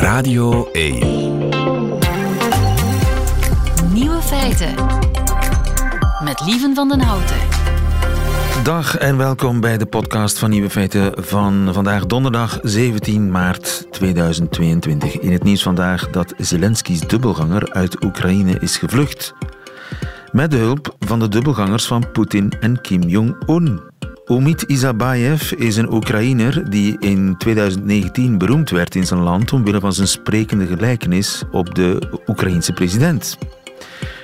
Radio 1. Nieuwe feiten. Met Lieven van den Houten. Dag en welkom bij de podcast van Nieuwe Feiten van vandaag donderdag 17 maart 2022. In het nieuws vandaag dat Zelensky's dubbelganger uit Oekraïne is gevlucht. Met de hulp van de dubbelgangers van Poetin en Kim Jong-un. Omid Isabayev is een Oekraïner die in 2019 beroemd werd in zijn land omwille van zijn sprekende gelijkenis op de Oekraïense president.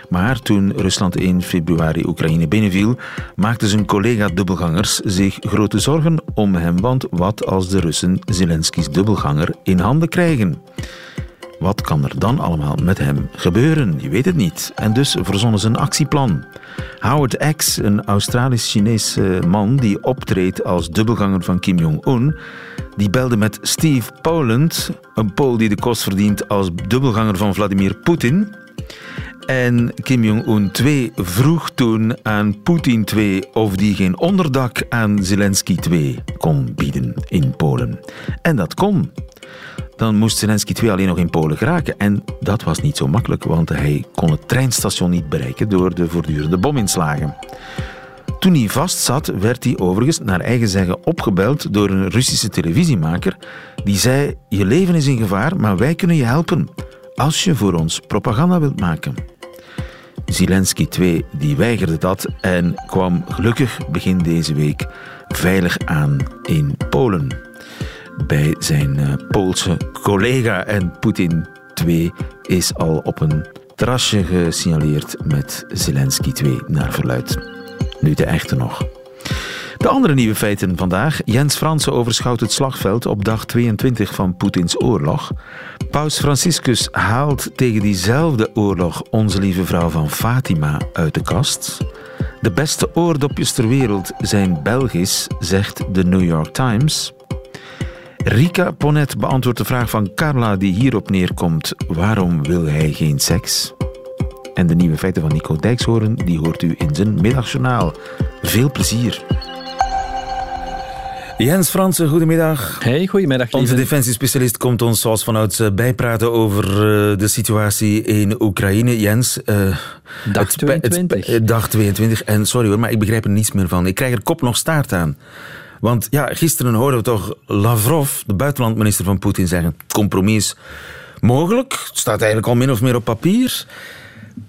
Maar toen Rusland in februari Oekraïne binnenviel, maakten zijn collega-dubbelgangers zich grote zorgen om hem, want wat als de Russen Zelensky's dubbelganger in handen krijgen? Wat kan er dan allemaal met hem gebeuren? Je weet het niet. En dus verzonnen ze een actieplan. Howard X, een Australisch-Chinese man die optreedt als dubbelganger van Kim Jong-un, die belde met Steve Poland, een Pool die de kost verdient als dubbelganger van Vladimir Poetin. En Kim Jong-un 2 vroeg toen aan Poetin 2 of die geen onderdak aan Zelensky 2 kon bieden in Polen. En dat kon. Dan moest Zelensky 2 alleen nog in Polen geraken. En dat was niet zo makkelijk, want hij kon het treinstation niet bereiken door de voortdurende bominslagen. Toen hij vastzat, werd hij overigens naar eigen zeggen opgebeld door een Russische televisiemaker. Die zei: Je leven is in gevaar, maar wij kunnen je helpen. Als je voor ons propaganda wilt maken. Zelensky 2 die weigerde dat en kwam gelukkig begin deze week veilig aan in Polen. Bij zijn uh, Poolse collega en Poetin 2 is al op een terrasje gesignaleerd met Zelensky 2 naar verluid. Nu de echte nog. De andere nieuwe feiten vandaag. Jens Fransen overschouwt het slagveld op dag 22 van Poetins oorlog. Paus Franciscus haalt tegen diezelfde oorlog onze lieve vrouw van Fatima uit de kast. De beste oordopjes ter wereld zijn Belgisch, zegt de New York Times. Rika Ponet beantwoordt de vraag van Carla die hierop neerkomt: waarom wil hij geen seks? En de nieuwe feiten van Nico Dijkshoorn die hoort u in zijn middagjournaal. Veel plezier. Jens Fransen, goedemiddag. Hey, goedemiddag. Onze defensiespecialist komt ons zoals vanouds eh, bijpraten over eh, de situatie in Oekraïne. Jens, uh, dag 22. Het, dag 22. En sorry hoor, maar ik begrijp er niets meer van. Ik krijg er kop nog staart aan. Want ja, gisteren hoorden we toch Lavrov, de buitenlandminister van Poetin, zeggen: compromis mogelijk. Het staat eigenlijk al min of meer op papier.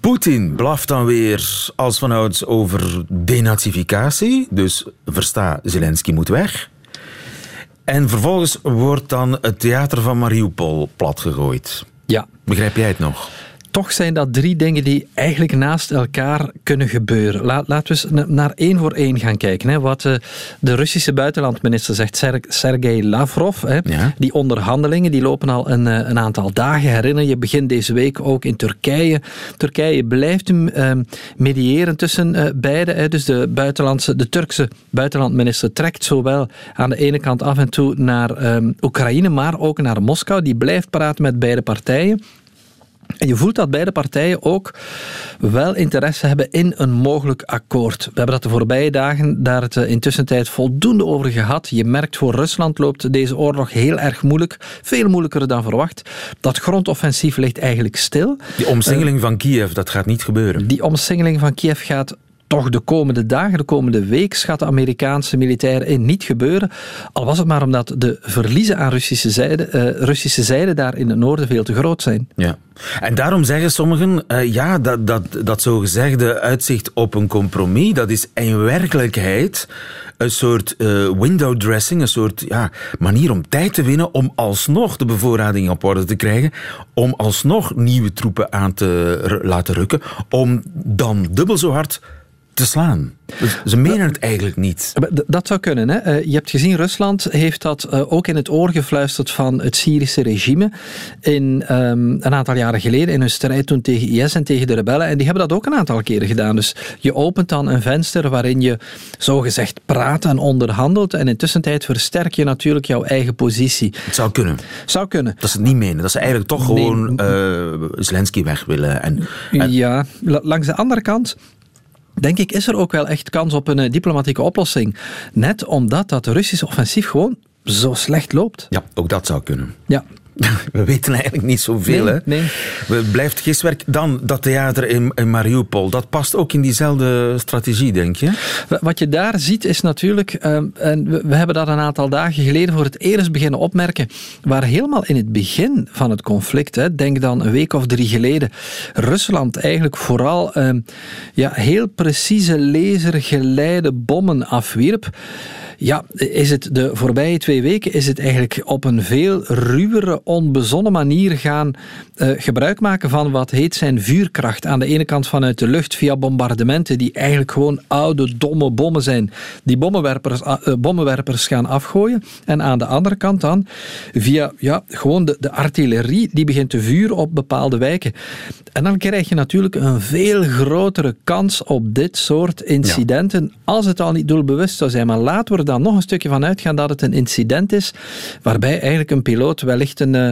Poetin blaft dan weer als vanouds over denazificatie. Dus versta, Zelensky moet weg. En vervolgens wordt dan het theater van Mariupol platgegooid. Ja. Begrijp jij het nog? Toch zijn dat drie dingen die eigenlijk naast elkaar kunnen gebeuren. Laat, laten we eens naar één voor één gaan kijken. Hè. Wat de, eh, de Russische buitenlandminister zegt, Ser Sergei Lavrov, hè, die onderhandelingen die lopen al een, eh, een, aantal dagen. Herinner je, begint deze week ook in Turkije. Turkije blijft uh, mediëren tussen uh, beide. Hè. Dus de, buitenlandse, de Turkse buitenlandminister trekt zowel aan de ene kant af en toe naar um, Oekraïne, maar ook naar Moskou. Die blijft praten met beide partijen. En je voelt dat beide partijen ook wel interesse hebben in een mogelijk akkoord. We hebben dat de voorbije dagen daar het eh, intussen tijd voldoende over gehad. Je merkt voor Rusland loopt deze oorlog heel erg moeilijk. Veel moeilijker dan verwacht. Dat grondoffensief ligt eigenlijk stil. Die omsingeling van Kiev, dat gaat niet gebeuren. Die omsingeling van Kiev gaat toch de komende dagen, de komende week, schatten Amerikaanse militairen in niet gebeuren. Al was het maar omdat de verliezen aan Russische zijde, uh, Russische zijde daar in het noorden veel te groot zijn. Ja. En daarom zeggen sommigen, uh, ja, dat, dat, dat zogezegde uitzicht op een compromis, dat is in werkelijkheid een soort uh, window dressing, een soort ja, manier om tijd te winnen om alsnog de bevoorrading op orde te krijgen, om alsnog nieuwe troepen aan te laten rukken, om dan dubbel zo hard te slaan. Dus ze menen het eigenlijk niet. Dat zou kunnen. Hè? Eh, je hebt gezien, Rusland heeft dat eh, ook in het oor gefluisterd van het Syrische regime. In, um, een aantal jaren geleden in hun strijd toen tegen IS en tegen de rebellen. En die hebben dat ook een aantal keren gedaan. Dus je opent dan een venster waarin je zogezegd praat en onderhandelt. En intussen tijd versterk je natuurlijk jouw eigen positie. Het zou kunnen. Zou kunnen. Dat ze het niet menen. Dat ze eigenlijk toch gewoon uh, Zelensky weg willen. En, en... Ja, langs de andere kant denk ik, is er ook wel echt kans op een uh, diplomatieke oplossing. Net omdat dat Russische offensief gewoon zo slecht loopt. Ja, ook dat zou kunnen. Ja. We weten eigenlijk niet zoveel. Nee, hè? nee. Het blijft gistwerk. Dan dat theater in, in Mariupol. Dat past ook in diezelfde strategie, denk je? Wat je daar ziet is natuurlijk, ehm, en we, we hebben dat een aantal dagen geleden voor het eerst beginnen opmerken, waar helemaal in het begin van het conflict, hè, denk dan een week of drie geleden, Rusland eigenlijk vooral ehm, ja, heel precieze lasergeleide bommen afwierp. Ja, is het de voorbije twee weken is het eigenlijk op een veel ruwere, onbezonnen manier gaan eh, gebruik maken van wat heet zijn vuurkracht. Aan de ene kant vanuit de lucht via bombardementen die eigenlijk gewoon oude, domme bommen zijn. Die bommenwerpers, uh, bommenwerpers gaan afgooien. En aan de andere kant dan via ja, gewoon de, de artillerie die begint te vuren op bepaalde wijken. En dan krijg je natuurlijk een veel grotere kans op dit soort incidenten, als het al niet doelbewust zou zijn. Maar laten we er dan nog een stukje van uitgaan dat het een incident is, waarbij eigenlijk een piloot wellicht een, eh,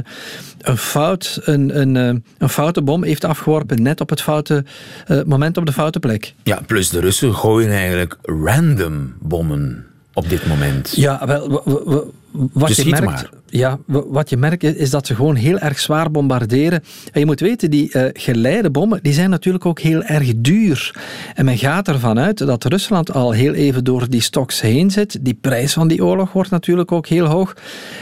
een fout, een, een, eh, een foute bom heeft afgeworpen, net op het foute uh, moment op de foute plek. Ja, plus de Russen gooien eigenlijk random bommen op dit moment. Ja, wel, wat dus je merkt, maar. Ja, wat je merkt is dat ze gewoon heel erg zwaar bombarderen. En je moet weten, die uh, geleide bommen die zijn natuurlijk ook heel erg duur. En men gaat ervan uit dat Rusland al heel even door die stoks heen zit. Die prijs van die oorlog wordt natuurlijk ook heel hoog.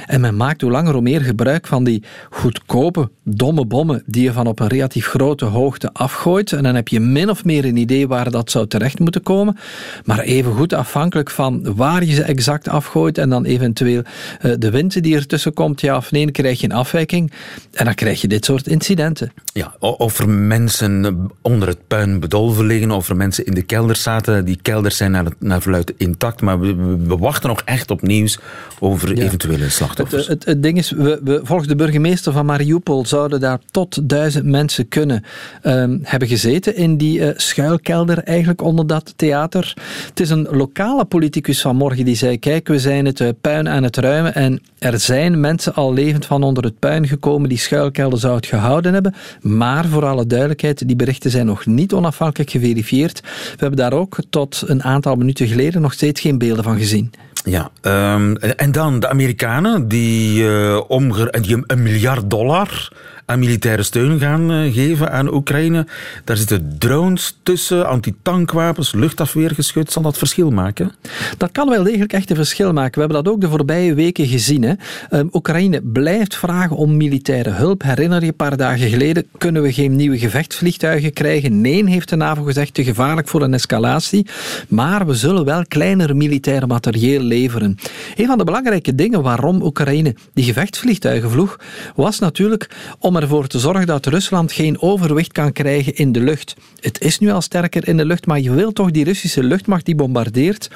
En men maakt hoe langer hoe meer gebruik van die goedkope, domme bommen die je van op een relatief grote hoogte afgooit. En dan heb je min of meer een idee waar dat zou terecht moeten komen. Maar even goed afhankelijk van waar je ze exact afgooit en dan eventueel uh, de wind die ertussen komt, ja of nee, dan krijg je een afwijking. En dan krijg je dit soort incidenten. Ja, of er mensen onder het puin bedolven liggen, of er mensen in de kelder zaten. Die kelders zijn naar, naar verluid intact, maar we, we, wachten nog echt op nieuws over ja. eventuele slachtoffers. Het, het, het, ding is, we, we, volgens de burgemeester van Mariupol zouden daar tot duizend mensen kunnen um, hebben gezeten in die uh, schuilkelder eigenlijk onder dat theater. Het is een lokale politicus vanmorgen die zei, kijk, we zijn het uh, puin aan het ruimen en er zijn mensen al levend van onder het puin gekomen die schuilkelder zou het gehouden hebben. Maar voor alle duidelijkheid, die berichten zijn nog niet onafhankelijk geverifieerd. We hebben daar ook tot een aantal minuten geleden nog steeds geen beelden van gezien. Ja, um, en dan de Amerikanen die, uh, omger die een miljard dollar aan militaire steun gaan uh, geven aan Oekraïne. Daar zitten drones tussen, antitankwapens, luchtafweergeschut. Zal dat verschil maken? Dat kan wel degelijk echt een verschil maken. We hebben dat ook de voorbije weken gezien. Hè. Um, Oekraïne blijft vragen om militaire hulp. Herinner je, een paar dagen geleden kunnen we geen nieuwe gevechtsvliegtuigen krijgen. Nee, heeft de NAVO gezegd, te gevaarlijk voor een escalatie. Maar we zullen wel kleiner militair materieel leveren. Een van de belangrijke dingen waarom Oekraïne die gevechtsvliegtuigen vloeg, was natuurlijk om ervoor te zorgen dat Rusland geen overwicht kan krijgen in de lucht. Het is nu al sterker in de lucht, maar je wil toch die Russische luchtmacht die bombardeert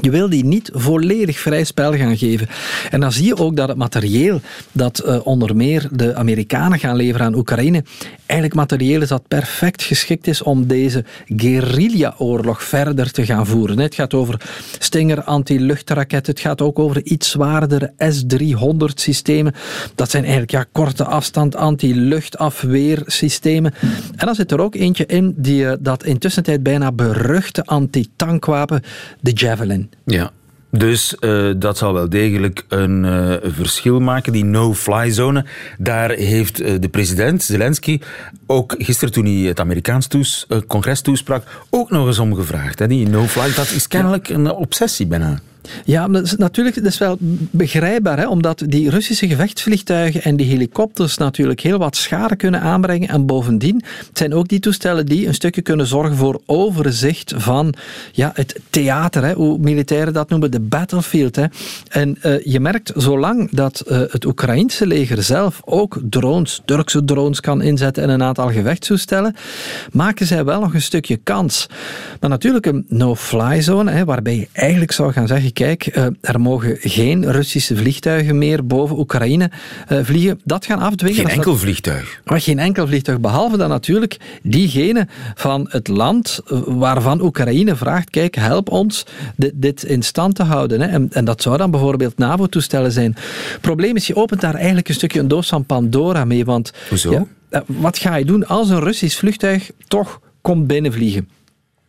je wil die niet volledig vrij spel gaan geven. En dan zie je ook dat het materieel dat uh, onder meer de Amerikanen gaan leveren aan Oekraïne, eigenlijk materieel is dat perfect geschikt is om deze guerrilla-oorlog verder te gaan voeren. Het gaat over Stinger anti-luchtraketten, het gaat ook over iets zwaardere S-300 systemen. Dat zijn eigenlijk ja, korte afstand anti-luchtafweersystemen. En dan zit er ook eentje in die uh, dat intussen tijd bijna beruchte anti-tankwapen, de Javelin. Ja. Dus uh, dat zal wel degelijk een uh, verschil maken, die no-fly zone. Daar heeft uh, de president, Zelensky, ook gisteren toen hij het Amerikaans toes, congres toesprak, ook nog eens om gevraagd. Hè. Die no-fly, dat is kennelijk een obsessie bijna. Ja, dat is natuurlijk dat is wel begrijpbaar, hè, omdat die Russische gevechtsvliegtuigen en die helikopters natuurlijk heel wat schade kunnen aanbrengen. En bovendien, het zijn ook die toestellen die een stukje kunnen zorgen voor overzicht van ja, het theater, hè, hoe militairen dat noemen, de battlefield. Hè. En uh, je merkt, zolang dat uh, het Oekraïnse leger zelf ook drones, Turkse drones kan inzetten en een aantal gevechtstoestellen, maken zij wel nog een stukje kans. Maar natuurlijk een no-fly zone, hè, waarbij je eigenlijk zou gaan zeggen, kijk, uh, er mogen geen Russische vliegtuigen meer boven Oekraïne uh, vliegen. Dat gaan afdwingen. Geen enkel vliegtuig. Maar geen enkel vliegtuig, behalve dan natuurlijk diegene van het land waarvan Oekraïne vraagt, kijk, help ons dit, dit in stand te houden. Hè. En, en, dat zou dan bijvoorbeeld NAVO-toestellen zijn. Het probleem is, je opent daar eigenlijk een stukje een doos van Pandora mee, want... Hoezo? Ja, wat ga je doen als een Russisch vliegtuig toch komt binnenvliegen?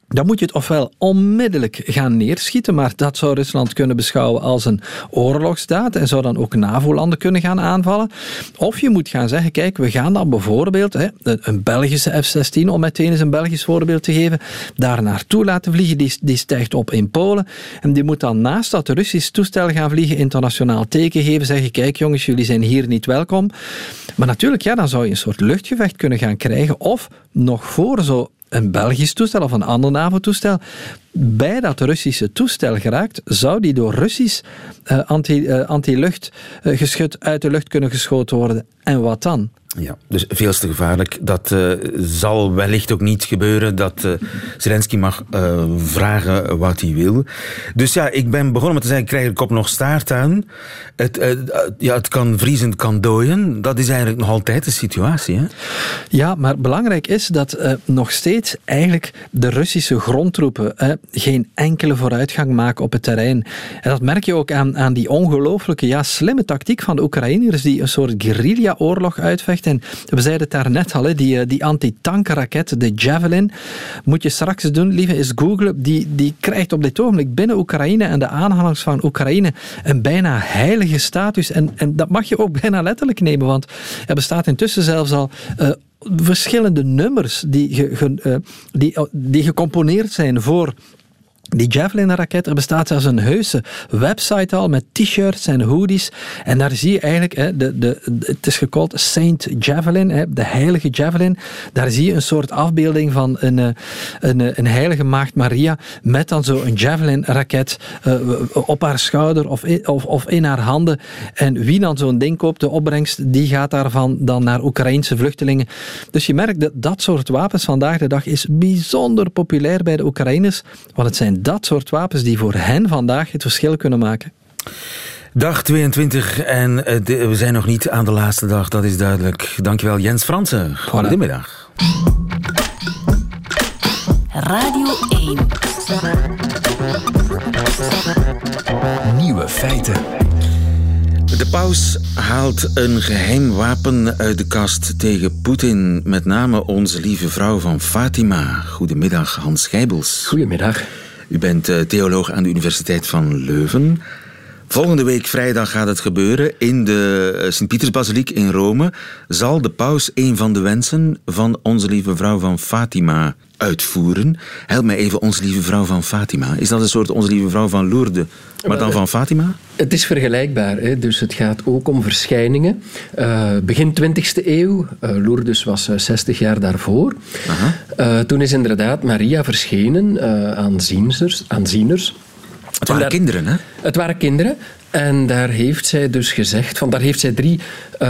Dan moet je het ofwel onmiddellijk gaan neerschieten, maar dat zou Rusland kunnen beschouwen als een oorlogsdaad en zou dan ook NAVO-landen kunnen gaan aanvallen. Of je moet gaan zeggen, kijk, we gaan dan bijvoorbeeld hè, een Belgische F-16, om meteen eens een Belgisch voorbeeld te geven, daar naartoe laten vliegen. Die, die stijgt op in Polen en die moet dan naast dat Russisch toestel gaan vliegen, internationaal teken geven, zeggen, kijk jongens, jullie zijn hier niet welkom. Maar natuurlijk, ja, dan zou je een soort luchtgevecht kunnen gaan krijgen of nog voor zo een Belgisch toestel of een ander NAVO-toestel bij dat Russische toestel geraakt, zou die door Russisch uh, anti, uh, anti-luchtgeschut uit de lucht kunnen geschoten worden. En wat dan? Ja, dus veel te gevaarlijk. Dat uh, zal wellicht ook niet gebeuren. Dat uh, Zelensky mag uh, vragen wat hij wil. Dus ja, ik ben begonnen met te zeggen, ik krijg de kop nog staart aan. Het, ja, het kan vriezen, het kan dooien. Dat is eigenlijk nog altijd de situatie. Hè? Ja, maar belangrijk is dat nog steeds eigenlijk de Russische grondtroepen geen enkele vooruitgang maken op het terrein. En dat merk je ook aan, aan die ongelooflijke, ja, slimme tactiek van de Oekraïners die een soort guerrilla-oorlog uitvechten en we zeiden het daar net al, die, eh, die anti-tankraket, de Javelin, moet je straks doen, lieve, is googlen. Die, die krijgt op dit ogenblik binnen Oekraïne en de aanhangers van Oekraïne een bijna heilige status. En, en dat mag je ook bijna letterlijk nemen, want er bestaat intussen zelfs al uh, verschillende nummers die, ge, uh, die, die gecomponeerd zijn voor die Javelin-raket, er bestaat zelfs een heuse website al met t-shirts en hoodies. En daar zie je eigenlijk, hè, de, de, het is gecalled Saint Javelin, hè, de heilige Javelin. Daar zie je een soort afbeelding van een, eh, een, eh, een heilige maagd Maria met dan zo een Javelin-raket uh, op haar schouder of in, of, of in haar handen. En wie dan zo'n ding koopt, de opbrengst, die gaat daarvan dan naar Oekraïnse vluchtelingen. Dus je merkt dat dat soort wapens vandaag de dag is bijzonder populair bij de Oekraïners, want het zijn dat soort wapens die voor hen vandaag het verschil kunnen maken. Dag 22 en eh, we zijn nog niet aan de laatste dag, dat is duidelijk. Dankjewel Jens Fransen. Goedemiddag. Radio 1. Nieuwe feiten. De paus haalt een geheim wapen uit de kast tegen Poetin. Met name onze lieve vrouw van Fatima. Goedemiddag, Hans Schijbels. Goedemiddag. U bent eh, theoloog aan de Universiteit van Leuven. Volgende week vrijdag gaat het gebeuren. In de eh, Sint-Pietersbasiliek in Rome zal de paus een van de wensen van onze lieve vrouw van Fatima uitvoeren. Help mij even, onze lieve vrouw van Fatima. Is dat een soort onze lieve vrouw van Lourdes, maar dan van Fatima? Het is vergelijkbaar. Hè? Dus het gaat ook om verschijningen. Uh, begin 20e eeuw, uh, Lourdes was 60 jaar daarvoor. Uh, toen is inderdaad Maria verschenen aan zieners. Aan zieners. Het waren kinderen, hè? Het waren kinderen. En daar heeft zij dus gezegd, van, daar heeft zij drie uh,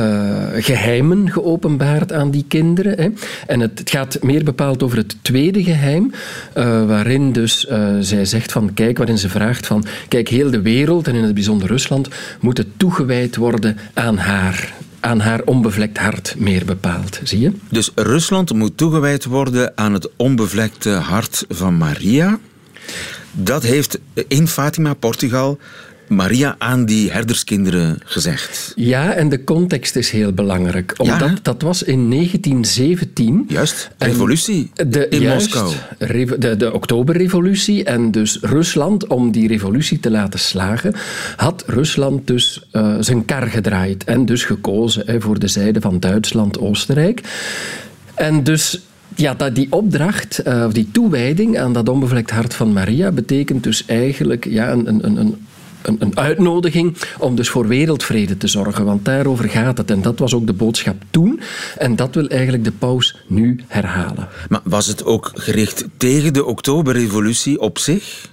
geheimen geopenbaard aan die kinderen. Hè. En het, het, gaat meer bepaald over het tweede geheim, uh, waarin dus uh, zij zegt van, kijk, waarin ze vraagt van, kijk, heel de wereld en in het bijzonder Rusland moet het toegewijd worden aan haar aan haar onbevlekt hart meer bepaald, zie je? Dus Rusland moet toegewijd worden aan het onbevlekte hart van Maria. Dat heeft in Fatima, Portugal, Maria aan die herderskinderen gezegd. Ja, en de context is heel belangrijk. Omdat ja, dat was in 1917. Juist, revolutie de, in juist, Moskou. De, de Oktoberrevolutie. En dus Rusland, om die revolutie te laten slagen, had Rusland dus uh, zijn kar gedraaid. En dus gekozen hè, voor de zijde van Duitsland-Oostenrijk. En dus ja, dat die opdracht, uh, of die toewijding aan dat onbevlekt hart van Maria, betekent dus eigenlijk ja, een, een, een een, een, uitnodiging om dus voor wereldvrede te zorgen. Want daarover gaat het. En dat was ook de boodschap toen. En dat wil eigenlijk de paus nu herhalen. Maar was het ook gericht tegen de Oktoberrevolutie op zich?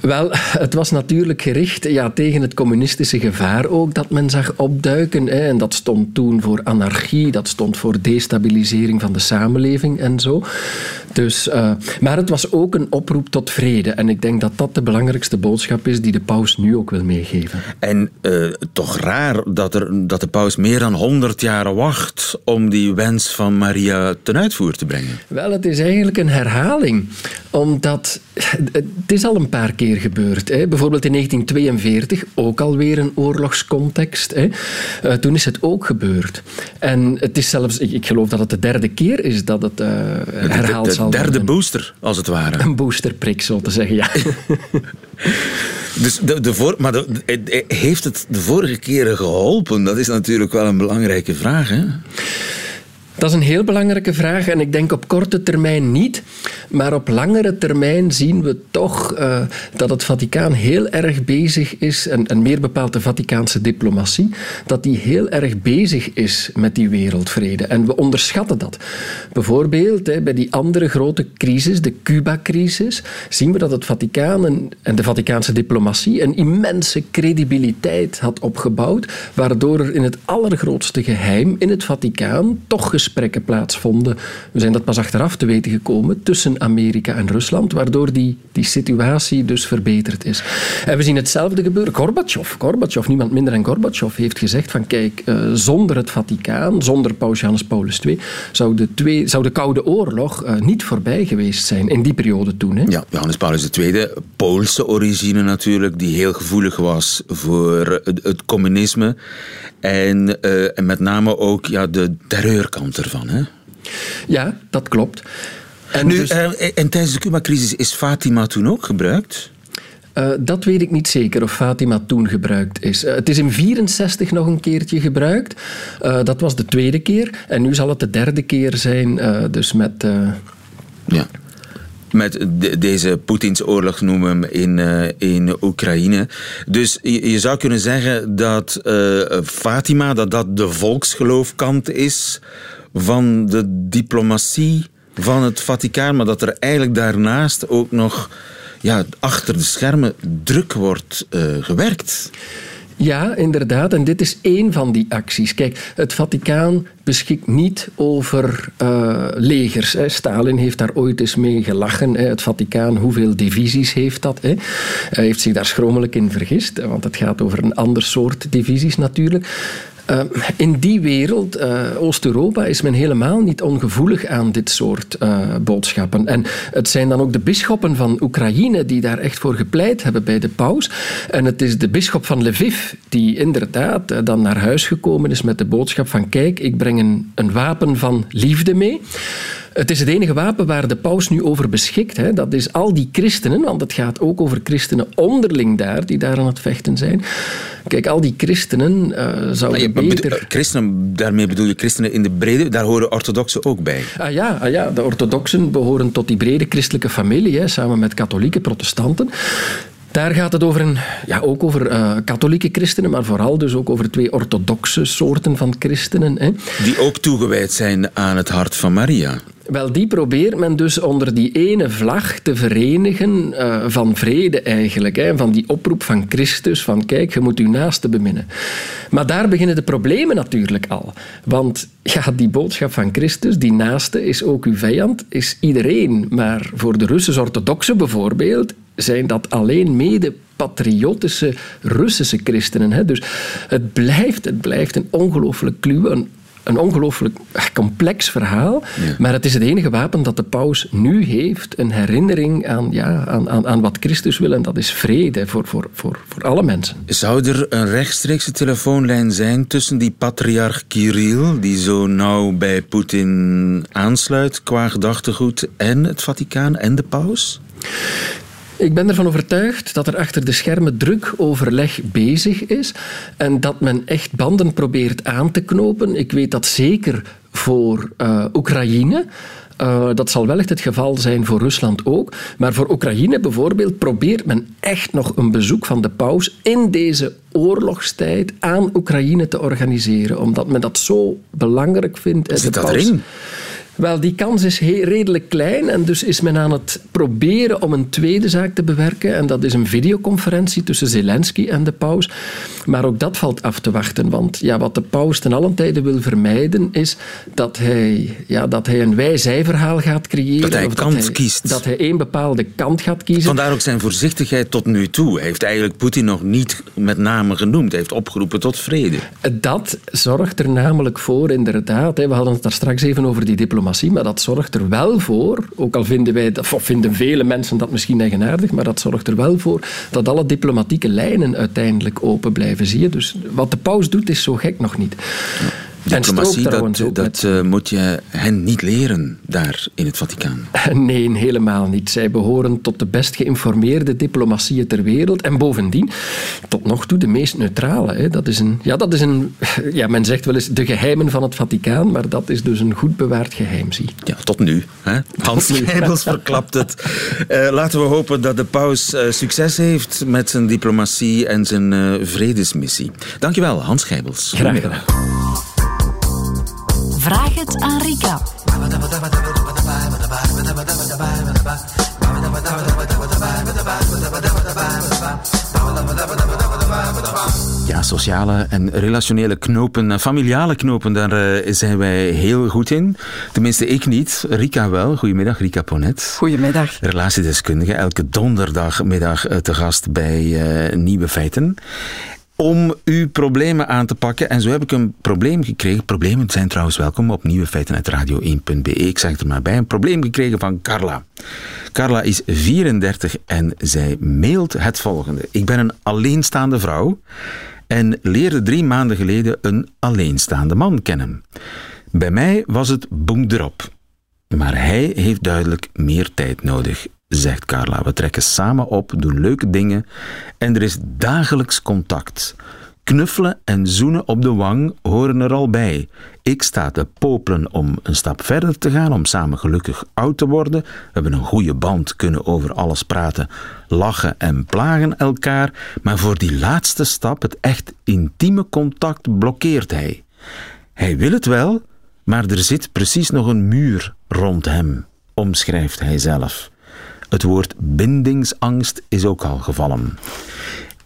Wel, het was natuurlijk gericht ja, tegen het communistische gevaar ook dat men zag opduiken. Hè. En dat stond toen voor anarchie, dat stond voor destabilisering van de samenleving en zo. Dus, uh, maar het was ook een oproep tot vrede. En ik denk dat dat de belangrijkste boodschap is die de paus nu ook wil meegeven. En uh, toch raar dat, er, dat de paus meer dan 100 jaar wacht om die wens van Maria ten uitvoer te brengen. Wel, het is eigenlijk een herhaling Omdat het is al een paar keer gebeurd. Hè. Bijvoorbeeld in 1942, ook alweer een oorlogscontext. Hè. Uh, toen is het ook gebeurd. En het is zelfs, ik, ik geloof dat het de derde keer is dat het uh, herhaald de, de, zal worden. De derde booster, als het ware. Een boosterprik, zo te zeggen, ja. dus de, de voor, maar de, heeft het de vorige keren geholpen? Dat is natuurlijk wel een belangrijke vraag, hè? Dat is een heel belangrijke vraag en ik denk op korte termijn niet. Maar op langere termijn zien we toch uh, dat het Vaticaan heel erg bezig is, en, en, meer bepaald de Vaticaanse diplomatie, dat die heel erg bezig is met die wereldvrede. En we onderschatten dat. Bijvoorbeeld hè, bij die andere grote crisis, de Cuba-crisis, zien we dat het Vaticaan en, en de Vaticaanse diplomatie een immense credibiliteit had opgebouwd, waardoor er in het allergrootste geheim in het Vaticaan toch gesprekken plaatsvonden. We zijn dat pas achteraf te weten gekomen tussen Amerika en Rusland, waardoor die, die situatie dus verbeterd is. En we zien hetzelfde gebeuren. Gorbachev, Gorbachev, niemand minder dan Gorbachev, heeft gezegd van kijk, uh, zonder het Vaticaan, zonder Paus Johannes Paulus II, zou de, twee, zou de Koude Oorlog uh, niet voorbij geweest zijn in die periode toen. Hè? Ja, Johannes Paulus II, Poolse origine natuurlijk, die heel gevoelig was voor het, communisme. En, uh, en met name ook ja, de terreurkant ervan. Hè? Ja, dat klopt. En, nu, dus... uh, en tijdens de Cuba-crisis is Fatima toen ook gebruikt? Uh, dat weet ik niet zeker of Fatima toen gebruikt is. Uh, het is in 64 nog een keertje gebruikt. Uh, dat was de tweede keer. En nu zal het de derde keer zijn, dus met... Ja met de, deze Poetins oorlog noemen we hem in, in Oekraïne. Dus je, je, zou kunnen zeggen dat Fatima, dat dat de volksgeloofkant is van de diplomatie van het Vaticaan, maar dat er eigenlijk daarnaast ook nog ja, achter de schermen druk wordt uh, gewerkt. Ja, inderdaad. En dit is één van die acties. Kijk, het Vaticaan beschikt niet over uh, legers. Hè. Stalin heeft daar ooit eens mee gelachen. Hè. Het Vaticaan, hoeveel divisies heeft dat? Hè? Hij heeft zich daar schromelijk in vergist, want het gaat over een ander soort divisies natuurlijk. Uh, in die wereld, uh, Oost-Europa, is men helemaal niet ongevoelig aan dit soort uh, boodschappen. En het zijn dan ook de bisschoppen van Oekraïne die daar echt voor gepleit hebben bij de paus. En het is de bisschop van Lviv die inderdaad dan naar huis gekomen is met de boodschap van kijk, ik breng een wapen van liefde mee. Het is het enige wapen waar de paus nu over beschikt. Hè. Dat is al die christenen, want het gaat ook over christenen onderling daar, die daar aan het vechten zijn. Kijk, al die christenen uh, zouden maar je, beter... Christenen, daarmee bedoel je christenen in de brede, daar horen orthodoxen ook bij? Ah ja, ah ja de orthodoxen behoren tot die brede christelijke familie, hè, samen met katholieke protestanten. Daar gaat het over een, ja, ook over uh, katholieke christenen, maar vooral dus ook over twee orthodoxe soorten van christenen. Hè. Die ook toegewijd zijn aan het hart van Maria. Wel, die probeert men dus onder die ene vlag te verenigen uh, van vrede eigenlijk. Hè, van die oproep van Christus, van kijk, je moet uw naaste beminnen. Maar daar beginnen de problemen natuurlijk al. Want ja, die boodschap van Christus, die naaste is ook uw vijand, is iedereen. Maar voor de Russisch-orthodoxen bijvoorbeeld zijn dat alleen mede patriotische Russische christenen. Hè. Dus het blijft, het blijft een ongelooflijk kluwe, een een ongelooflijk complex verhaal. Ja. Maar het is het enige wapen dat de paus nu heeft. Een herinnering aan, ja, aan, aan, aan wat Christus wil. En dat is vrede voor, voor, voor, voor alle mensen. Zou er een rechtstreekse telefoonlijn zijn tussen die patriarch Kirill, die zo nauw bij Poetin aansluit qua gedachtegoed, en het Vaticaan en de paus? Ik ben ervan overtuigd dat er achter de schermen druk overleg bezig is en dat men echt banden probeert aan te knopen. Ik weet dat zeker voor uh, Oekraïne. Uh, dat zal wellicht het geval zijn voor Rusland ook. Maar voor Oekraïne bijvoorbeeld probeert men echt nog een bezoek van de paus in deze oorlogstijd aan Oekraïne te organiseren. Omdat men dat zo belangrijk vindt. Zit dat erin? Wel, die kans is redelijk klein en dus is men aan het proberen om een tweede zaak te bewerken. En dat is een videoconferentie tussen Zelensky en de paus. Maar ook dat valt af te wachten, want ja, wat de paus ten allen tijde wil vermijden is dat hij, ja, dat hij een wij-zij-verhaal gaat creëren. Dat hij of kant dat hij, kiest. Dat hij één bepaalde kant gaat kiezen. Vandaar ook zijn voorzichtigheid tot nu toe. Hij heeft eigenlijk Poetin nog niet met name genoemd. Hij heeft opgeroepen tot vrede. Dat zorgt er namelijk voor, inderdaad. We hadden het daar straks even over die diplomatie maar dat zorgt er wel voor, ook al vinden wij dat, of vinden vele mensen dat misschien eigenaardig, maar dat zorgt er wel voor dat alle diplomatieke lijnen uiteindelijk open blijven. Zie je? Dus wat de paus doet, is zo gek nog niet. Diplomatie, dat, dat uh, moet je hen niet leren daar in het Vaticaan. Nee, helemaal niet. Zij behoren tot de best geïnformeerde diplomatieën ter wereld. En bovendien, tot nog toe, de meest neutrale. Hè. Dat is een, ja, dat is een, ja, men zegt wel eens de geheimen van het Vaticaan, maar dat is dus een goed bewaard geheim, zie. Ja, tot nu. Hè? Hans Geibels verklapt het. Uh, laten we hopen dat de paus uh, succes heeft met zijn diplomatie en zijn uh, vredesmissie. Dankjewel, Hans Geibels. Graag gedaan. Vraag het aan Rika. Ja, sociale en relationele knopen, familiale knopen, daar uh, zijn wij heel goed in. Tenminste, ik niet. Rika wel. Goedemiddag, Rika Ponet. Goedemiddag. Relatiedeskundige, elke donderdagmiddag te gast bij uh, Nieuwe Feiten om uw problemen aan te pakken. En zo heb ik een probleem gekregen. Problemen zijn trouwens welkom op nieuwe feiten uit radio1.be. Ik zeg er maar bij. Een probleem gekregen van Carla. Carla is 34 en zij mailt het volgende. Ik ben een alleenstaande vrouw en leerde drie maanden geleden een alleenstaande man kennen. Bij mij was het boem erop. Maar hij heeft duidelijk meer tijd nodig zegt Carla. We trekken samen op, doen leuke dingen en er is dagelijks contact. Knuffelen en zoenen op de wang horen er al bij. Ik sta te popelen om een stap verder te gaan, om samen gelukkig oud te worden. We hebben een goede band, kunnen over alles praten, lachen en plagen elkaar. Maar voor die laatste stap, het echt intieme contact, blokkeert hij. Hij wil het wel, maar er zit precies nog een muur rond hem, omschrijft hij zelf. Het woord bindingsangst is ook al gevallen.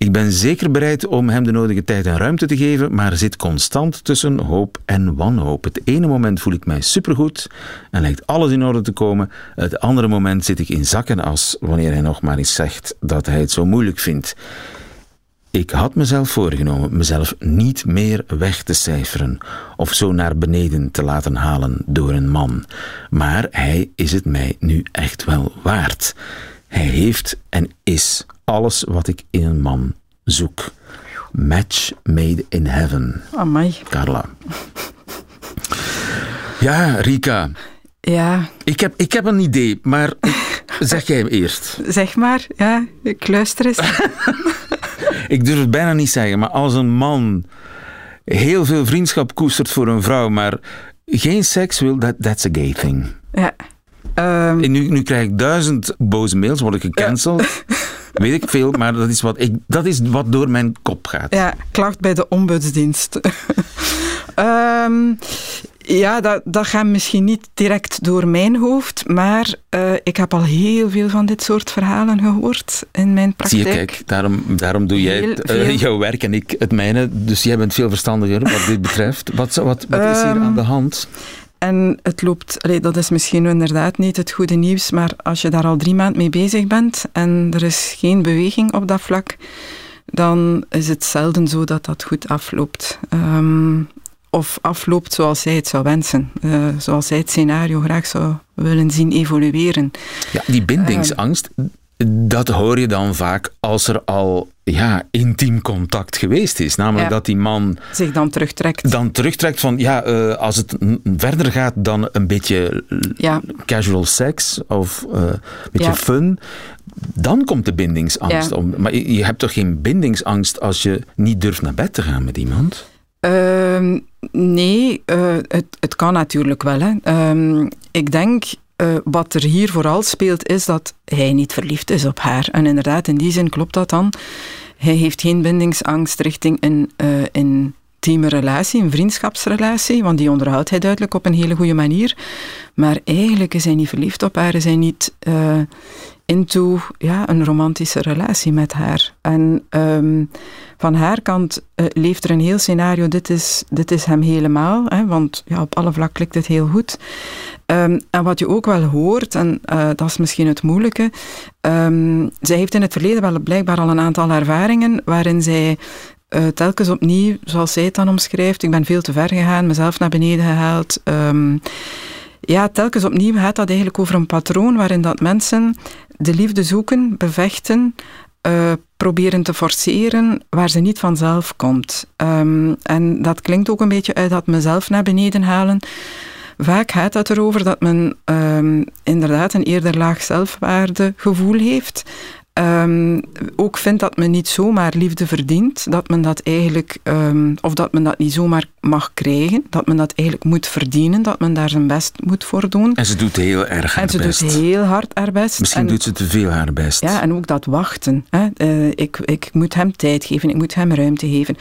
Ik ben zeker bereid om hem de nodige tijd en ruimte te geven, maar zit constant tussen hoop en wanhoop. Het ene moment voel ik mij supergoed en lijkt alles in orde te komen. Het andere moment zit ik in zakken als wanneer hij nog maar eens zegt dat hij het zo moeilijk vindt. Ik had mezelf voorgenomen mezelf niet meer weg te cijferen of zo naar beneden te laten halen door een man. Maar hij is het mij nu echt wel waard. Hij heeft en is alles wat ik in een man zoek. Match made in heaven. Amai. Carla. Ja, Rika. Ja. Ik heb, ik heb een idee, maar zeg jij hem eerst. Zeg maar, ja, ik luister eens. ik durf het bijna niet zeggen, maar als een man heel veel vriendschap koestert voor een vrouw, maar geen seks wil, that, that's a gay thing. Ja. Um, nu, nu krijg ik duizend boze mails, word ik gecanceld. Weet ik veel, maar dat is, wat ik, dat is wat door mijn kop gaat. Ja, klacht bij de ombudsdienst. um, ja, dat, dat gaat misschien niet direct door mijn hoofd, maar uh, ik heb al heel veel van dit soort verhalen gehoord in mijn praktijk. Zie je, kijk, daarom, daarom doe jij het, uh, jouw werk en ik het mijne. Dus jij bent veel verstandiger wat dit betreft. Wat, wat, wat is hier um, aan de hand? En het loopt, allee, dat is misschien inderdaad niet het goede nieuws, maar als je daar al drie maanden mee bezig bent en er is geen beweging op dat vlak, dan is het zelden zo dat dat goed afloopt. Um, of afloopt zoals zij het zou wensen. Uh, zoals zij het scenario graag zou willen zien evolueren. Ja, die bindingsangst, uh, dat hoor je dan vaak als er al ja, intiem contact geweest is. Namelijk ja. dat die man... Zich dan terugtrekt. Dan terugtrekt van, ja, uh, als het verder gaat dan een beetje ja. casual seks of een beetje ja. fun, dan komt de bindingsangst om. Maar je, je hebt toch geen bindingsangst als je niet durft naar bed te gaan met iemand? Uh, nee, uh, het, kan natuurlijk wel. Hè. Uh, ik denk, uh, wat er hier vooral speelt, is dat hij niet verliefd is op haar. En inderdaad, in die zin klopt dat dan. Hij heeft geen bindingsangst richting een relatie, een vriendschapsrelatie, want die onderhoudt hij duidelijk op een hele goede manier. Maar eigenlijk is hij niet verliefd op haar, is hij niet into ja, een romantische relatie met haar. En um, van haar kant uh, leeft er een heel scenario, dit is, dit is hem helemaal, hè, want ja, op alle vlakken klikt het heel goed. Um, en wat je ook wel hoort, en uh, dat is misschien het moeilijke, um, zij heeft in het verleden wel blijkbaar al een aantal ervaringen waarin zij uh, telkens opnieuw, zoals zij het dan omschrijft, ik ben veel te ver gegaan, mezelf naar beneden gehaald, ja, telkens opnieuw gaat dat eigenlijk over een patroon waarin dat mensen de liefde zoeken, bevechten, uh, proberen te forceren waar ze niet vanzelf komt. Um, en dat klinkt ook een beetje uit dat mezelf naar beneden halen. Vaak gaat het erover dat men um, inderdaad een eerder laag zelfwaardegevoel heeft. Um, ook vindt dat men niet zomaar liefde verdient, dat men dat eigenlijk, um, of dat men dat niet zomaar mag krijgen, dat men dat eigenlijk moet verdienen, dat men daar zijn best moet voor doen. En ze doet heel erg haar best. En ze doet heel hard haar best. Misschien doet ze te veel haar best. Ja, en ook dat wachten. Hè. Uh, ik, ik moet hem tijd geven, ik moet hem ruimte geven.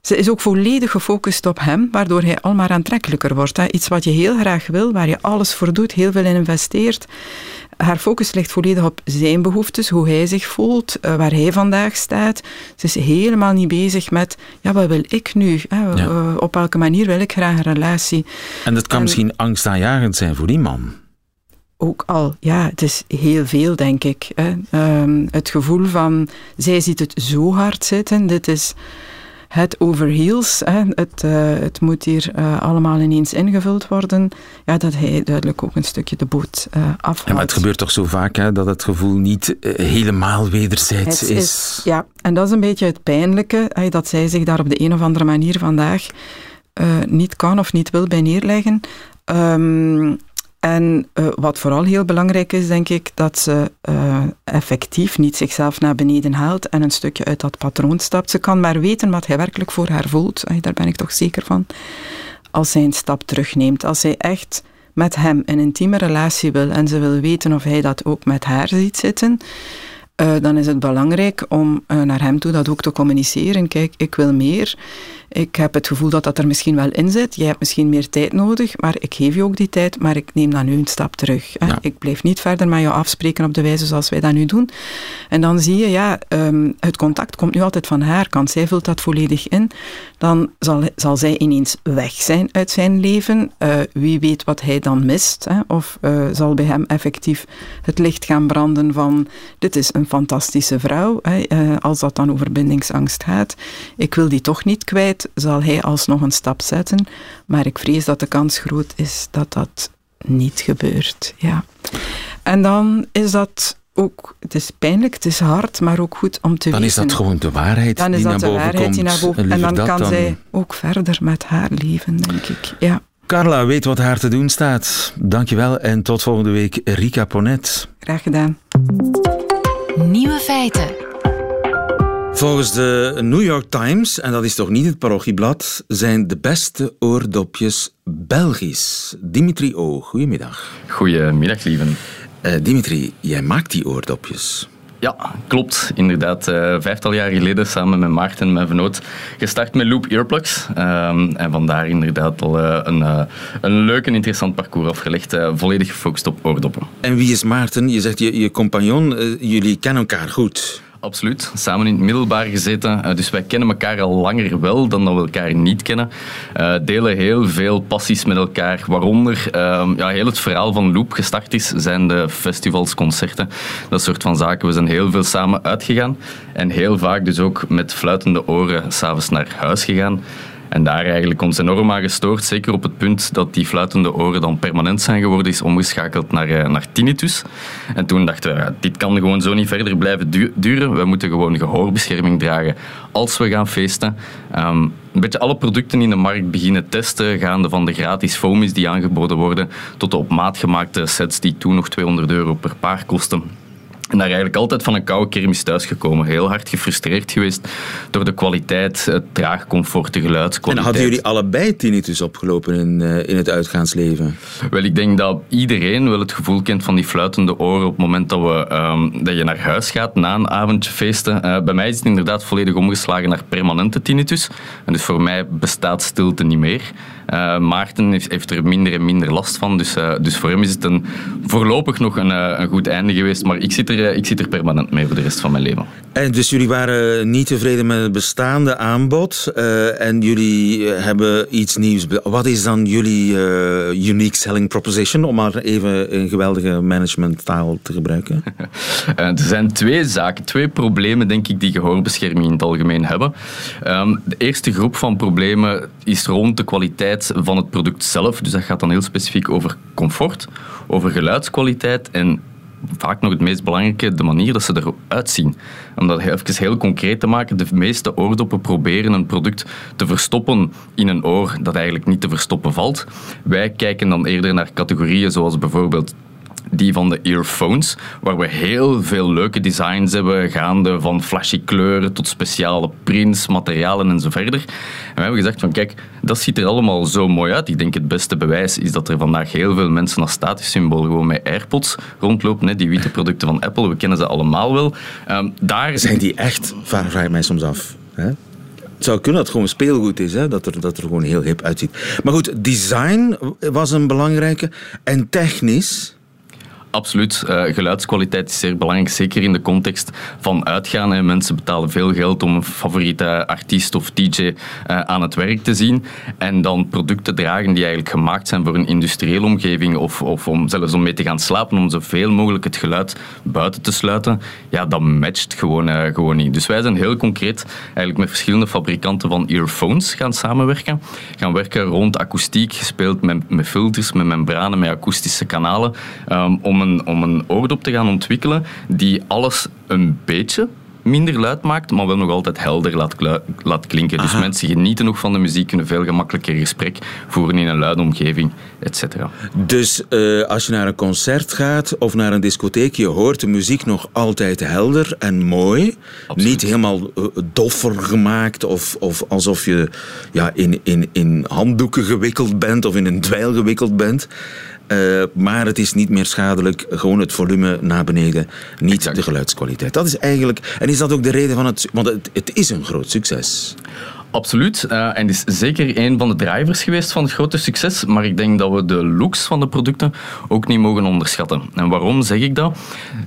Ze is ook volledig gefocust op hem, waardoor hij al maar aantrekkelijker wordt. Hè. Iets wat je heel graag wil, waar je alles voor doet, heel veel in investeert haar focus ligt volledig op zijn behoeftes, hoe hij zich voelt, eh, waar hij vandaag staat. Ze is helemaal niet bezig met, ja, wat wil ik nu? Eh, op welke manier wil ik graag een relatie? En dat kan misschien angstaanjagend zijn voor die man ook al, ja, het is heel veel, denk ik. Hè. Ehm, het gevoel van, zij ziet het zo hard zitten, dit is het overheels, hè, het, uh, het moet hier uh, allemaal ineens ingevuld worden, ja, dat hij duidelijk ook een stukje de boot uh, afhaalt. Ja, maar het gebeurt toch zo vaak hè, dat het gevoel niet helemaal wederzijds is. is. Ja, en dat is een beetje het pijnlijke, hè, dat zij zich daar op de een of andere manier vandaag niet kan of niet wil bij neerleggen. Um, en uh, wat vooral heel belangrijk is, denk ik, dat ze uh, effectief niet zichzelf naar beneden haalt en een stukje uit dat patroon stapt. Ze kan maar weten wat hij werkelijk voor haar voelt. Daar ben ik toch zeker van. Als zij een stap terugneemt. Als zij echt met hem een intieme relatie wil en ze wil weten of hij dat ook met haar ziet zitten, uh, dan is het belangrijk om naar hem toe dat ook te communiceren. Kijk, ik wil meer. Ik heb het gevoel dat dat er misschien wel in zit. Jij hebt misschien meer tijd nodig, maar ik geef je ook die tijd, maar ik neem dan nu een stap terug. Ik blijf niet verder met jou afspreken op de wijze zoals wij dat nu doen. En dan zie je, ja, um, het contact komt nu altijd van haar kant. Zij vult dat volledig in. Dan zal, zal zij ineens weg zijn uit zijn leven. Uh, wie weet wat hij dan mist. Hè? Of uh, zal bij hem effectief het licht gaan branden van dit is een fantastische vrouw. Hè? Uh, als dat dan over bindingsangst gaat. Ik wil die toch niet kwijt zal hij alsnog een stap zetten. Maar ik vrees dat de kans groot is dat dat niet gebeurt. Ja. En dan is dat ook, het is pijnlijk, het is hard, maar ook goed om te dan weten. Dan is dat gewoon de waarheid dan die is dat naar de boven waarheid komt. Die naar boven, en, en dan kan dan... zij ook verder met haar leven, denk ik. Ja. Carla weet wat haar te doen staat. Dankjewel en tot volgende week, Rika Ponet. Graag gedaan. Nieuwe feiten. Volgens de New York Times, en dat is toch niet het parochieblad, zijn de beste oordopjes Belgisch. Dimitri O, goedemiddag. Goedemiddag, lieven. Uh, Dimitri, jij maakt die oordopjes. Ja, klopt. Inderdaad, uh, vijftal jaar geleden samen met Maarten, mijn vernoot, gestart met Loop Earplugs. Um, en vandaar inderdaad al uh, een, een leuk en interessant parcours afgelegd, volledig gefocust op oordoppen. En wie is Maarten? Je zegt je, je compagnon, jullie kennen elkaar goed. Absoluut. Samen in het middelbaar gezeten. Uh, dus wij kennen elkaar al langer wel dan dat we elkaar niet kennen. Uh, delen heel veel passies met elkaar. Waaronder uh, ja, heel het verhaal van Loop gestart is, zijn de festivals, concerten. Dat soort van zaken. We zijn heel veel samen uitgegaan. En heel vaak dus ook met fluitende oren s'avonds naar huis gegaan. En daar eigenlijk ons enorm aan gestoord. Zeker op het punt dat die fluitende oren dan permanent zijn geworden, is omgeschakeld naar, uh, naar tinnitus. En toen dachten we, dit kan gewoon zo niet verder blijven duren. We moeten gewoon gehoorbescherming dragen als we gaan feesten. Um, een beetje alle producten in de markt beginnen testen, gaande van de gratis foamies die aangeboden worden, tot de op maat gemaakte sets die toen nog 200 euro per paar kosten. En daar eigenlijk altijd van een koude kermis thuisgekomen. Heel hard gefrustreerd geweest door de kwaliteit, het traag comfort, de geluidskwaliteit. En hadden jullie allebei tinnitus opgelopen in, uh, in het uitgaansleven? Wel, ik denk dat iedereen wel het gevoel kent van die fluitende oren op het moment dat, we, um, dat je naar huis gaat na een avondje feesten. Uh, bij mij is het inderdaad volledig omgeslagen naar permanente tinnitus. En dus voor mij bestaat stilte niet meer. Uh, Maarten heeft, heeft, er minder en minder last van. Dus, dus voor hem is het een, voorlopig nog een, een goed einde geweest. Maar ik zit er er, ik zit er permanent mee voor de rest van mijn leven. En dus jullie waren niet tevreden met het bestaande aanbod uh, en jullie hebben iets nieuws. Wat is dan jullie uh, unique selling proposition, om maar even een geweldige managementtaal te gebruiken? er zijn twee zaken, twee problemen denk ik die gehoorbescherming in het algemeen hebben. Um, de eerste groep van problemen is rond de kwaliteit van het product zelf. Dus dat gaat dan heel specifiek over comfort, over geluidskwaliteit en vaak nog het meest belangrijke, de manier dat ze eruit zien. Om dat even heel concreet te maken, de meeste oordoppen proberen een product te verstoppen in een oor dat eigenlijk niet te verstoppen valt. Wij kijken dan eerder naar categorieën zoals bijvoorbeeld die van de earphones, waar we heel veel leuke designs hebben, gaande van flashy kleuren tot speciale prints, materialen en zo verder. En we hebben gezegd van kijk, dat ziet er allemaal zo mooi uit. Ik denk het beste bewijs is dat er vandaag heel veel mensen als statisch symbool gewoon met AirPods rondlopen, die witte producten van Apple, we kennen ze allemaal wel. Um, daar... Zijn die echt, vraag ik mij soms af. Hè? Het zou kunnen dat het gewoon speelgoed is, hè? Dat, er, dat er gewoon heel hip uitziet. Maar goed, design was een belangrijke. En technisch, Absoluut. Uh, geluidskwaliteit is zeer belangrijk, zeker in de context van uitgaan. Hè. Mensen betalen veel geld om een favoriete artiest of DJ uh, aan het werk te zien. En dan producten dragen die eigenlijk gemaakt zijn voor een industriële omgeving of, of om zelfs om mee te gaan slapen, om zoveel mogelijk het geluid buiten te sluiten. Ja, dat matcht gewoon, uh, gewoon niet. Dus wij zijn heel concreet eigenlijk met verschillende fabrikanten van earphones gaan samenwerken. Gaan werken rond akoestiek, gespeeld met, met filters, met membranen, met akoestische kanalen. Um, om om een, om een oordop te gaan ontwikkelen die alles een beetje minder luid maakt, maar wel nog altijd helder laat, laat klinken. Dus mensen genieten nog van de muziek, kunnen veel gemakkelijker gesprek voeren in een luide omgeving, etc. Dus uh, als je naar een concert gaat of naar een discotheek, je hoort de muziek nog altijd helder en mooi. Absoluut. Niet helemaal uh, doffer gemaakt of, of alsof je ja, in, in, in handdoeken gewikkeld bent of in een dweil gewikkeld bent. Uh, maar het is niet meer schadelijk. Gewoon het volume naar beneden. Niet exact. de geluidskwaliteit. Dat is eigenlijk. En is dat ook de reden van het. Want het, het is een groot succes. Absoluut. Uh, en is zeker een van de drivers geweest van het grote succes. Maar ik denk dat we de looks van de producten ook niet mogen onderschatten. En waarom zeg ik dat?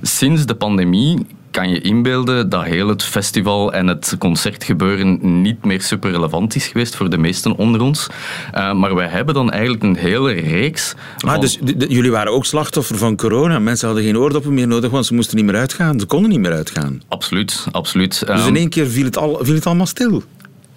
Sinds de pandemie kan je inbeelden dat heel het festival en het concertgebeuren niet meer super relevant is geweest voor de meesten onder ons. Uh, maar wij hebben dan eigenlijk een hele reeks. Ah, dus jullie waren ook slachtoffer van corona. Mensen hadden geen oordoppen meer nodig, want ze moesten niet meer uitgaan. Ze konden niet meer uitgaan. Absoluut, absoluut. Dus in ehm, één keer viel het, al, viel het allemaal stil.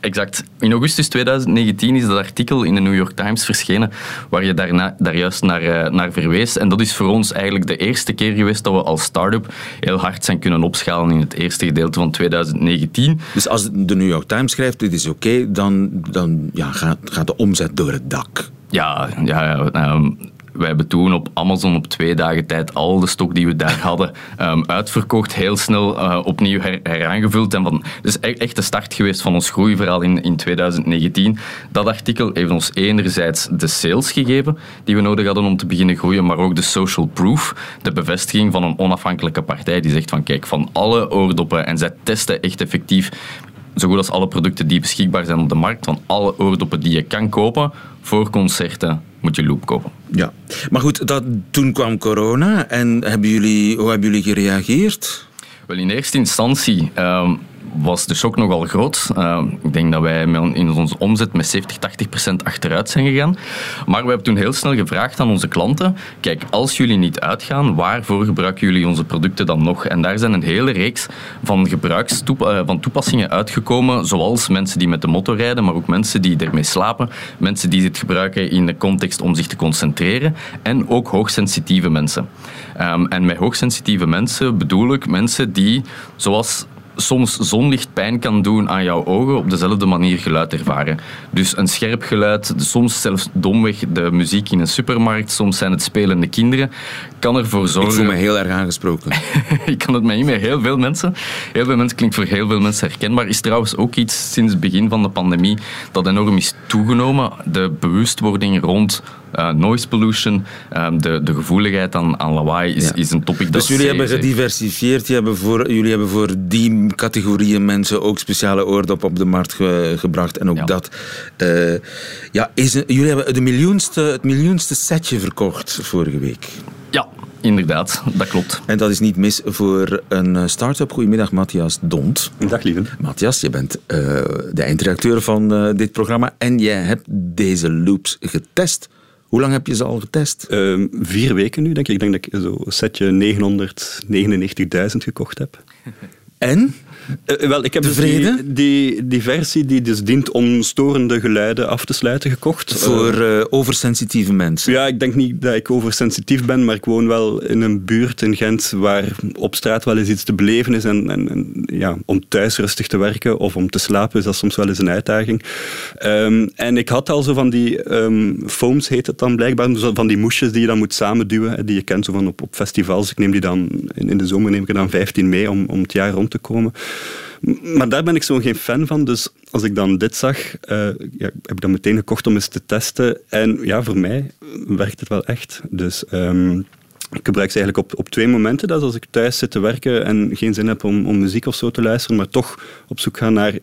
Exact. In augustus 2019 is dat artikel in de New York Times verschenen waar je daarna, daar juist naar, uh, naar verwees. En dat is voor ons eigenlijk de eerste keer geweest dat we als start-up heel hard zijn kunnen opschalen in het eerste gedeelte van 2019. Dus als de New York Times schrijft, dit is oké, dan, dan ja, gaat, gaat de omzet door het dak. Ja, ja, ja um, wij hebben toen op Amazon op twee dagen tijd al de stok die we daar hadden um, uitverkocht, heel snel uh, opnieuw her, heraangevuld. En van, dus e-, echt de start geweest van ons groeiverhaal in, in 2019. Dat artikel heeft ons enerzijds de sales gegeven die we nodig hadden om te beginnen groeien, maar ook de social proof, de bevestiging van een onafhankelijke partij die zegt van kijk, van alle oordoppen en zij testen echt effectief zo goed als alle producten die beschikbaar zijn op de markt, van alle oordoppen die je kan kopen voor concerten, moet je Loop kopen. Ja, maar goed, dat, toen kwam corona en hebben jullie, hoe hebben jullie gereageerd? Wel, in eerste instantie ehm, was de shock nogal groot. Uh, ik denk dat wij in onze omzet met 70, 80 procent achteruit zijn gegaan. Maar we hebben toen heel snel gevraagd aan onze klanten: kijk, als jullie niet uitgaan, waarvoor gebruiken jullie onze producten dan nog? En daar zijn een hele reeks van, gebruikstoep uh, van toepassingen uitgekomen, zoals mensen die met de motor rijden, maar ook mensen die ermee slapen, mensen die het gebruiken in de context om zich te concentreren en ook hoogsensitieve mensen. Um, en met hoogsensitieve mensen bedoel ik mensen die, zoals soms zonlicht pijn kan doen aan jouw ogen, op dezelfde manier geluid ervaren. Dus een scherp geluid, soms zelfs domweg de muziek in een supermarkt, soms zijn het spelende kinderen, kan ervoor zorgen... Ik voel me heel erg aangesproken. ik kan het mij niet meer. Heel veel mensen. Heel veel mensen klinkt voor heel veel mensen herkenbaar. Is trouwens ook iets sinds het begin van de pandemie dat enorm is toegenomen. De bewustwording rond uh, noise pollution, um, de, de gevoeligheid aan, aan lawaai is, is een topic dat Dus jullie hebben gediversifieerd, jullie hebben, voor, jullie hebben voor die categorieën mensen ook speciale oordop op de markt ge, gebracht. En ook ja. dat. Uh, ja, is, jullie hebben de miljoenste, het miljoenste setje verkocht vorige week. Ja, Inderdaad, dat klopt. En dat is niet mis voor een start-up. Goedemiddag, Matthias Dont. Dag, lieve. Matthias, je bent uh, de eindredacteur van dit programma en jij hebt deze loops getest. Hoe lang heb je ze al getest? Uh, vier weken nu, denk ik. Ik denk dat ik zo setje 999.000 gekocht heb. En? Uh, wel, ik heb dus die, die, die, versie die dus dient om storende geluiden af te sluiten gekocht. Voor uh, oversensitieve mensen? Ja, ik denk niet dat ik oversensitief ben, maar ik woon wel in een buurt in Gent waar op straat wel eens iets te beleven is. En, en, en ja, om thuis rustig te werken of om te slapen is dat soms wel eens een uitdaging. Um, en ik had al zo van die um, foams, heet het dan blijkbaar, van die moesjes die je dan moet samenduwen, die je kent zo van op, op festivals. Ik neem die dan, in, in de zomer neem ik er dan 15 mee om, om het jaar rond te komen. Maar daar ben ik zo geen fan van. Dus als ik dan dit zag, uh, ja, heb ik dat meteen gekocht om eens te testen. En ja, voor mij werkt het wel echt. Dus um, ik gebruik ze eigenlijk op, op twee momenten. Dat is als ik thuis zit te werken en geen zin heb om, om muziek of zo te luisteren, maar toch op zoek ga naar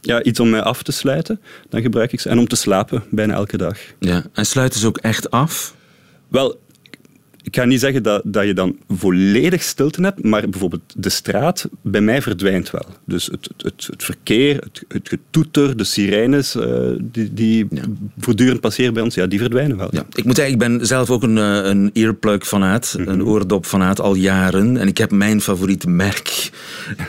ja, iets om mij af te sluiten, dan gebruik ik ze. En om te slapen, bijna elke dag. Ja, en sluiten ze ook echt af? Wel, ik ga niet zeggen dat, dat je dan volledig stilte hebt, maar bijvoorbeeld de straat bij mij verdwijnt wel. Dus het, het, het verkeer, het, het getoeter, de sirenes uh, die, die ja. voortdurend passeren bij ons, ja, die verdwijnen wel. Ja. Ik moet zeggen, ik ben zelf ook een, uh, een earplug vanuit, mm -hmm. een oordop vanuit al jaren. En ik heb mijn favoriete merk,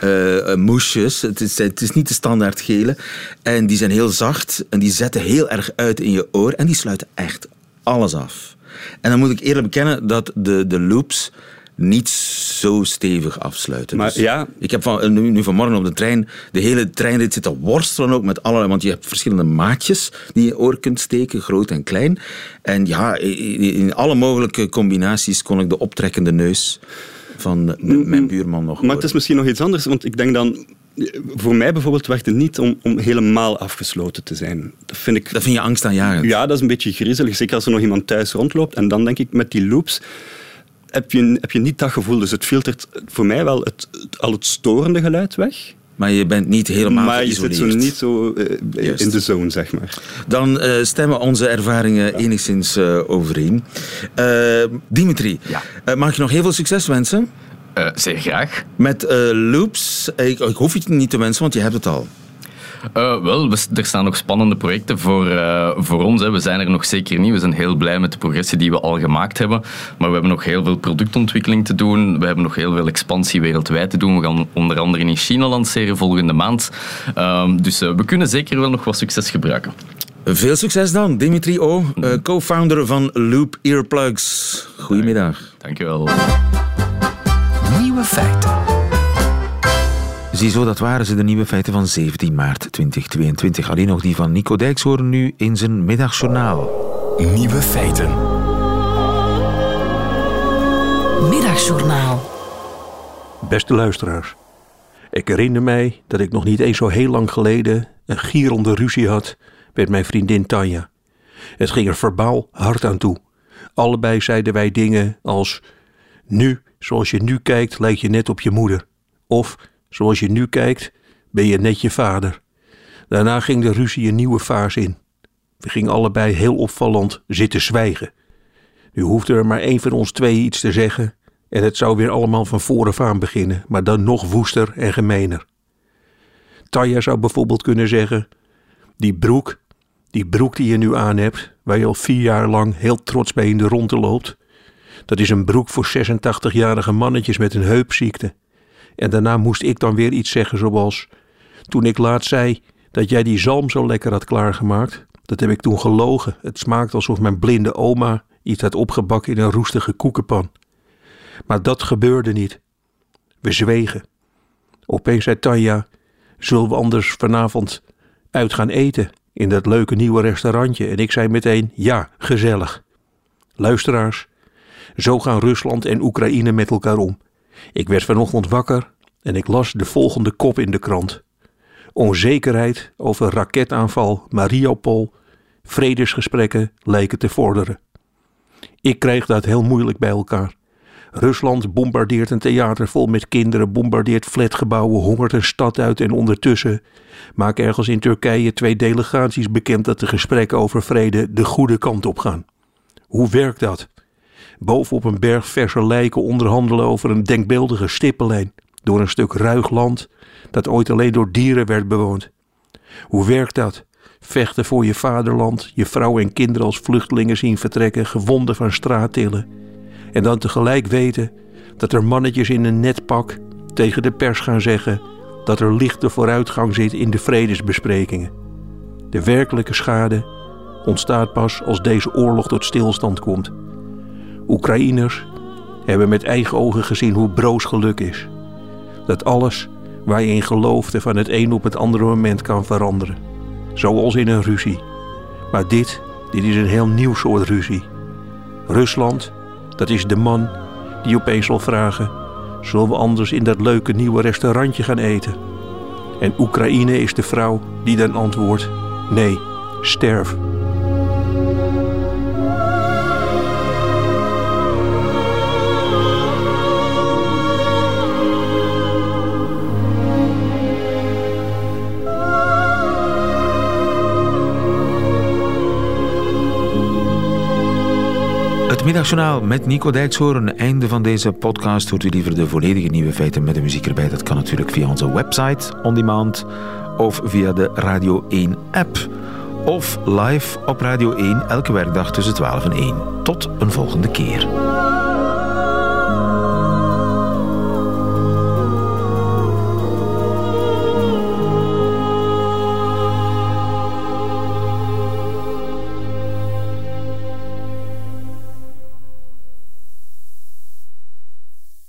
uh, moesjes. Het is, het is niet de standaard gele. En die zijn heel zacht en die zetten heel erg uit in je oor en die sluiten echt alles af. En dan moet ik eerlijk bekennen dat de, de loops niet zo stevig afsluiten. Maar dus ja. Ik heb van, nu, nu, vanmorgen op de trein de hele treinrit zitten worstelen ook met allerlei... Want je hebt verschillende maatjes die je oor kunt steken, groot en klein. En ja, in alle mogelijke combinaties kon ik de optrekkende neus van mijn buurman nog Maar het is misschien nog iets anders, want ik denk dan voor mij bijvoorbeeld werkt het niet om, om helemaal afgesloten te zijn. Dat vind, ik, dat vind je angstaanjagend? Ja, dat is een beetje griezelig. Zeker als er nog iemand thuis rondloopt. En dan denk ik, met die loops heb je, heb je niet dat gevoel. Dus het filtert voor mij wel het, al het storende geluid weg. Maar je bent niet helemaal Maar je zit zo niet zo uh, in de zone, zeg maar. Dan uh, stemmen onze ervaringen ja. enigszins uh, overeen. Dimitri, ja. mag je nog heel veel succes wensen? Uh, zeer graag. Met uh, loops, ik, ik, hoef je het niet te wensen, want je hebt het al. Uh, wel, we, er staan nog spannende projecten voor, voor ons. Hè. We zijn er nog zeker niet. We zijn heel blij met de progressie die we al gemaakt hebben. Maar we hebben nog heel veel productontwikkeling te doen. We hebben nog heel veel expansie wereldwijd te doen. We gaan onder andere in China lanceren volgende maand. Ehm, dus we kunnen zeker wel nog wat succes gebruiken. Veel succes dan, Dimitri O, co-founder van Loop Earplugs. Goedemiddag. Dankjewel. Nieuwe feiten. Ziezo, dat waren ze, de nieuwe feiten van 17 maart 2022. Alleen nog die van Nico Dijks horen nu in zijn middagjournaal. Nieuwe feiten. Middagjournaal. Beste luisteraars. Ik herinner mij dat ik nog niet eens zo heel lang geleden een gierende ruzie had met mijn vriendin Tanja. Het ging er verbaal hard aan toe. Allebei zeiden wij dingen als: Nu Zoals je nu kijkt, lijk je net op je moeder. Of, zoals je nu kijkt, ben je net je vader. Daarna ging de ruzie een nieuwe fase in. We gingen allebei heel opvallend zitten zwijgen. Nu hoefde er maar één van ons twee iets te zeggen en het zou weer allemaal van vooraf aan beginnen, maar dan nog woester en gemener. Taya zou bijvoorbeeld kunnen zeggen: Die broek, die broek die je nu aan hebt, waar je al vier jaar lang heel trots bij in de ronde loopt, dat is een broek voor 86-jarige mannetjes met een heupziekte. En daarna moest ik dan weer iets zeggen zoals... Toen ik laat zei dat jij die zalm zo lekker had klaargemaakt... dat heb ik toen gelogen. Het smaakt alsof mijn blinde oma iets had opgebakken in een roestige koekenpan. Maar dat gebeurde niet. We zwegen. Opeens zei Tanja... Zullen we anders vanavond uit gaan eten in dat leuke nieuwe restaurantje? En ik zei meteen, ja, gezellig. Luisteraars, zo gaan Rusland en Oekraïne met elkaar om. Ik werd vanochtend wakker en ik las de volgende kop in de krant. Onzekerheid over raketaanval Mariupol. Vredesgesprekken lijken te vorderen. Ik kreeg dat heel moeilijk bij elkaar. Rusland bombardeert een theater vol met kinderen, bombardeert flatgebouwen, hongert een stad uit en ondertussen maken ergens in Turkije twee delegaties bekend dat de gesprekken over vrede de goede kant op gaan. Hoe werkt dat? Bovenop een berg verse lijken onderhandelen over een denkbeeldige stippenlijn door een stuk ruig land dat ooit alleen door dieren werd bewoond. Hoe werkt dat? Vechten voor je vaderland, je vrouw en kinderen als vluchtelingen zien vertrekken, gewonden van straat tillen. En dan tegelijk weten dat er mannetjes in een netpak tegen de pers gaan zeggen dat er lichte vooruitgang zit in de vredesbesprekingen. De werkelijke schade ontstaat pas als deze oorlog tot stilstand komt. Oekraïners hebben met eigen ogen gezien hoe broos geluk is. Dat alles waar je in geloofde van het een op het andere moment kan veranderen. Zoals in een ruzie. Maar dit, dit is een heel nieuw soort ruzie. Rusland, dat is de man die opeens zal vragen: zullen we anders in dat leuke nieuwe restaurantje gaan eten? En Oekraïne is de vrouw die dan antwoordt: nee, sterf. Het Middagjournaal met Nico Dijkshoorn. Einde van deze podcast. Hoort u liever de volledige nieuwe feiten met de muziek erbij? Dat kan natuurlijk via onze website, on demand, of via de Radio 1 app. Of live op Radio 1 elke werkdag tussen 12 en 1. Tot een volgende keer.